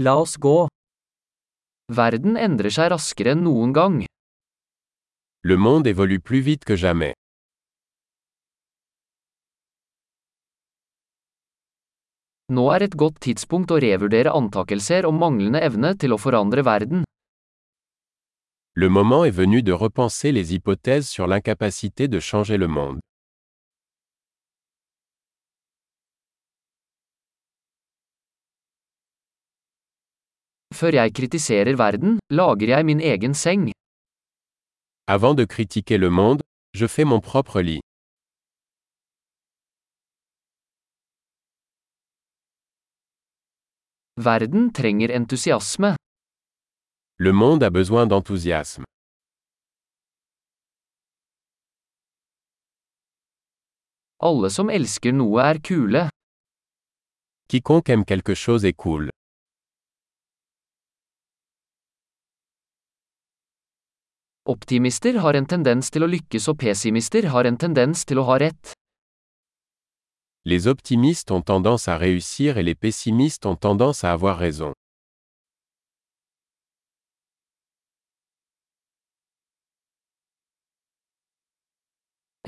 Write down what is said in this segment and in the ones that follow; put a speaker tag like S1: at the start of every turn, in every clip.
S1: La oss gå.
S2: Verden endrer seg raskere enn noen gang.
S3: Le monde évolue plus vite que jamais.
S2: Nå er et godt tidspunkt å revurdere antakelser om manglende evne til å forandre verden.
S3: Le moment est venu de repenser les hypothèses sur l'incapacité de changer le monde.
S2: Før jeg kritiserer verden, lager jeg min egen seng.
S3: Avant de critiquer le monde, je fais mon propre lit.
S2: Verden trenger entusiasme.
S3: Le monde a besoin d'enthousiasme.
S2: Alle som elsker noe er kule.
S3: Quiconque aime quelque chose est cool.
S2: Optimister har en tendens til å lykkes og pessimister har en tendens til å ha rett.
S3: Les optimistes ont tendance à réussir et les pessimistes ont tendance à avoir raison.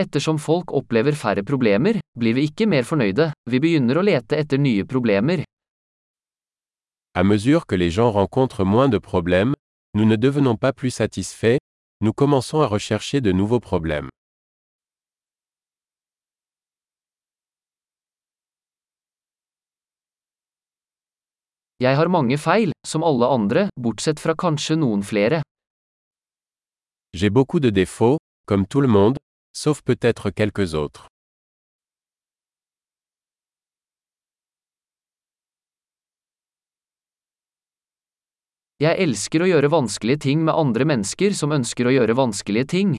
S2: Ettersom folk opplever færre problemer, blir vi ikke mer fornøyde, vi begynner å lete etter nye problemer.
S3: À mesure que les gens rencontrent moins de problèmes, nous ne devenons pas plus satisfaits, nous commençons à rechercher de nouveaux problèmes.
S2: Jeg har mange feil, som alle andre, bortsett fra kanskje noen flere.
S3: J'ai beaucoup de défauts, comme tout le monde, sauf peut-être quelques autres.
S2: Jeg elsker å gjøre vanskelige ting med andre mennesker som ønsker å gjøre vanskelige ting.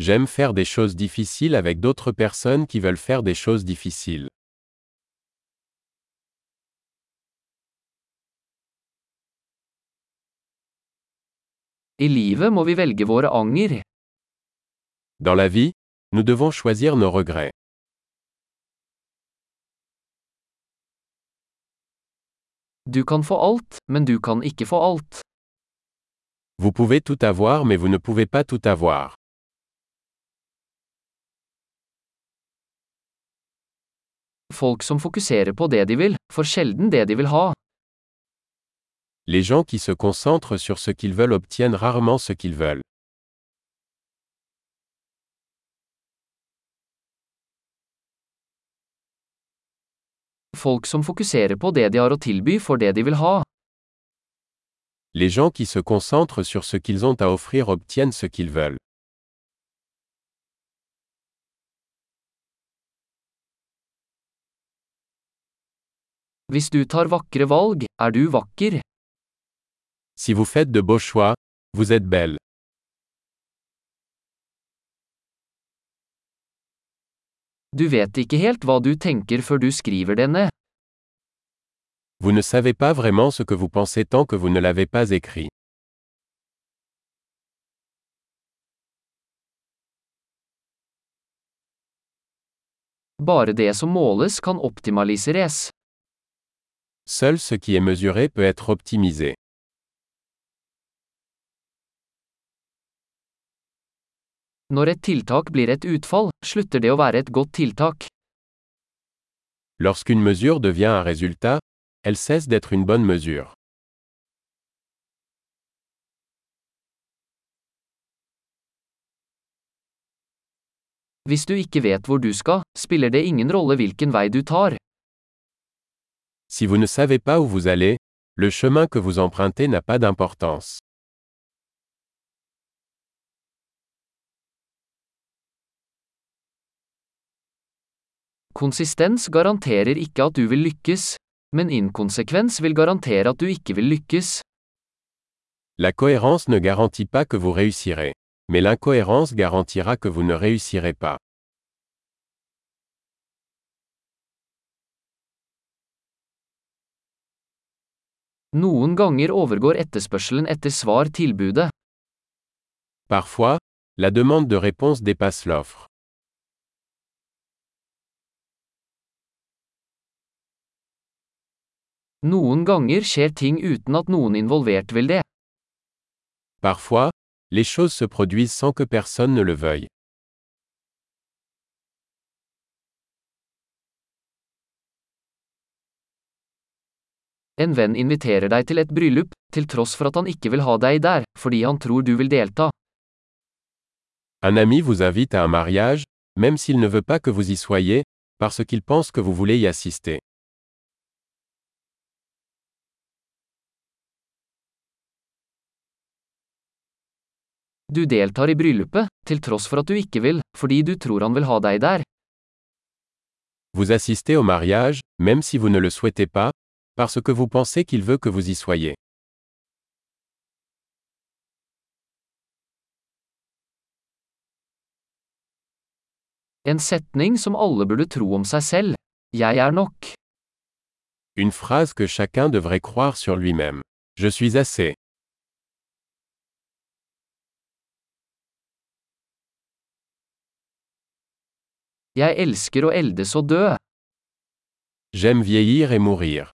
S3: J'aime faire des choses difficiles avec d'autres personnes qui veulent faire des choses difficiles.
S2: I livet må vi velge våre anger.
S3: Dans la vie, nous devons choisir nos regrets.
S2: Du kan få alt, men du kan ikke få alt.
S3: Vous pouvez tout avoir mais vous ne pouvez pas tout avoir.
S2: Folk som fokuserer på det de vil, får sjelden det de vil ha.
S3: Les gens qui se concentrent sur ce qu'ils veulent obtiennent rarement ce qu'ils veulent.
S2: Folk som fokuserer på det de har å tilby, får det de vil ha.
S3: Les gens qui se concentrent sur ce qu'ils ont à offrir obtiennent ce qu'ils veulent.
S2: Hvis du tar vakre valg, er du vakker.
S3: Si vous faites de beaux choix, vous êtes belle.
S2: Du vet ikke helt hva du tenker før du skriver det ned.
S3: Vous ne savez pas vraiment ce que vous pensez tant que vous ne l'avez pas écrit.
S2: Bare det som måles kan optimaliseres.
S3: Seul ce qui est mesuré peut être optimisé.
S2: Når et tiltak blir et utfall, slutter det å være et godt tiltak.
S3: Lorsqu'une mesure devient un résultat, elle cesse d'être une bonne mesure.
S2: Hvis du ikke vet hvor du skal, spiller det ingen rolle hvilken vei du tar.
S3: Si vous ne savez pas où vous allez, le chemin que vous empruntez n'a pas d'importance.
S2: Konsistens garanterer ikke at du vil lykkes, men inkonsekvens vil garantere at du ikke vil lykkes.
S3: La cohérence ne garantit pas que vous réussirez. Mais l'incohérence garantira que vous ne réussirez pas.
S2: Noen ganger overgår etterspørselen etter svar tilbudet.
S3: Parfois, la demande de réponse dépasse l'offre.
S2: Noen ganger skjer ting uten at noen involvert vil det.
S3: Parfois, les choses se produisent sans que personne ne le veuille.
S2: En venn inviterer deg til et bryllup, til tross for at han ikke vil ha deg der, fordi han tror du vil delta.
S3: Un ami vous invite à un mariage, même s'il ne veut pas que vous y soyez, parce qu'il pense que vous voulez y assister.
S2: Du deltar i bryllupet, til tross for at du ikke vil, fordi du tror han vil ha deg der.
S3: Vous assistez au mariage, même si vous ne le souhaitez pas, parce que vous pensez qu'il veut que vous y soyez.
S2: En setning som alle burde tro om seg selv. Jeg er nok.
S3: Une phrase que chacun devrait croire sur lui-même. Je suis assez.
S2: Jeg elsker å eldes og dø.
S3: J'aime vieillir et mourir.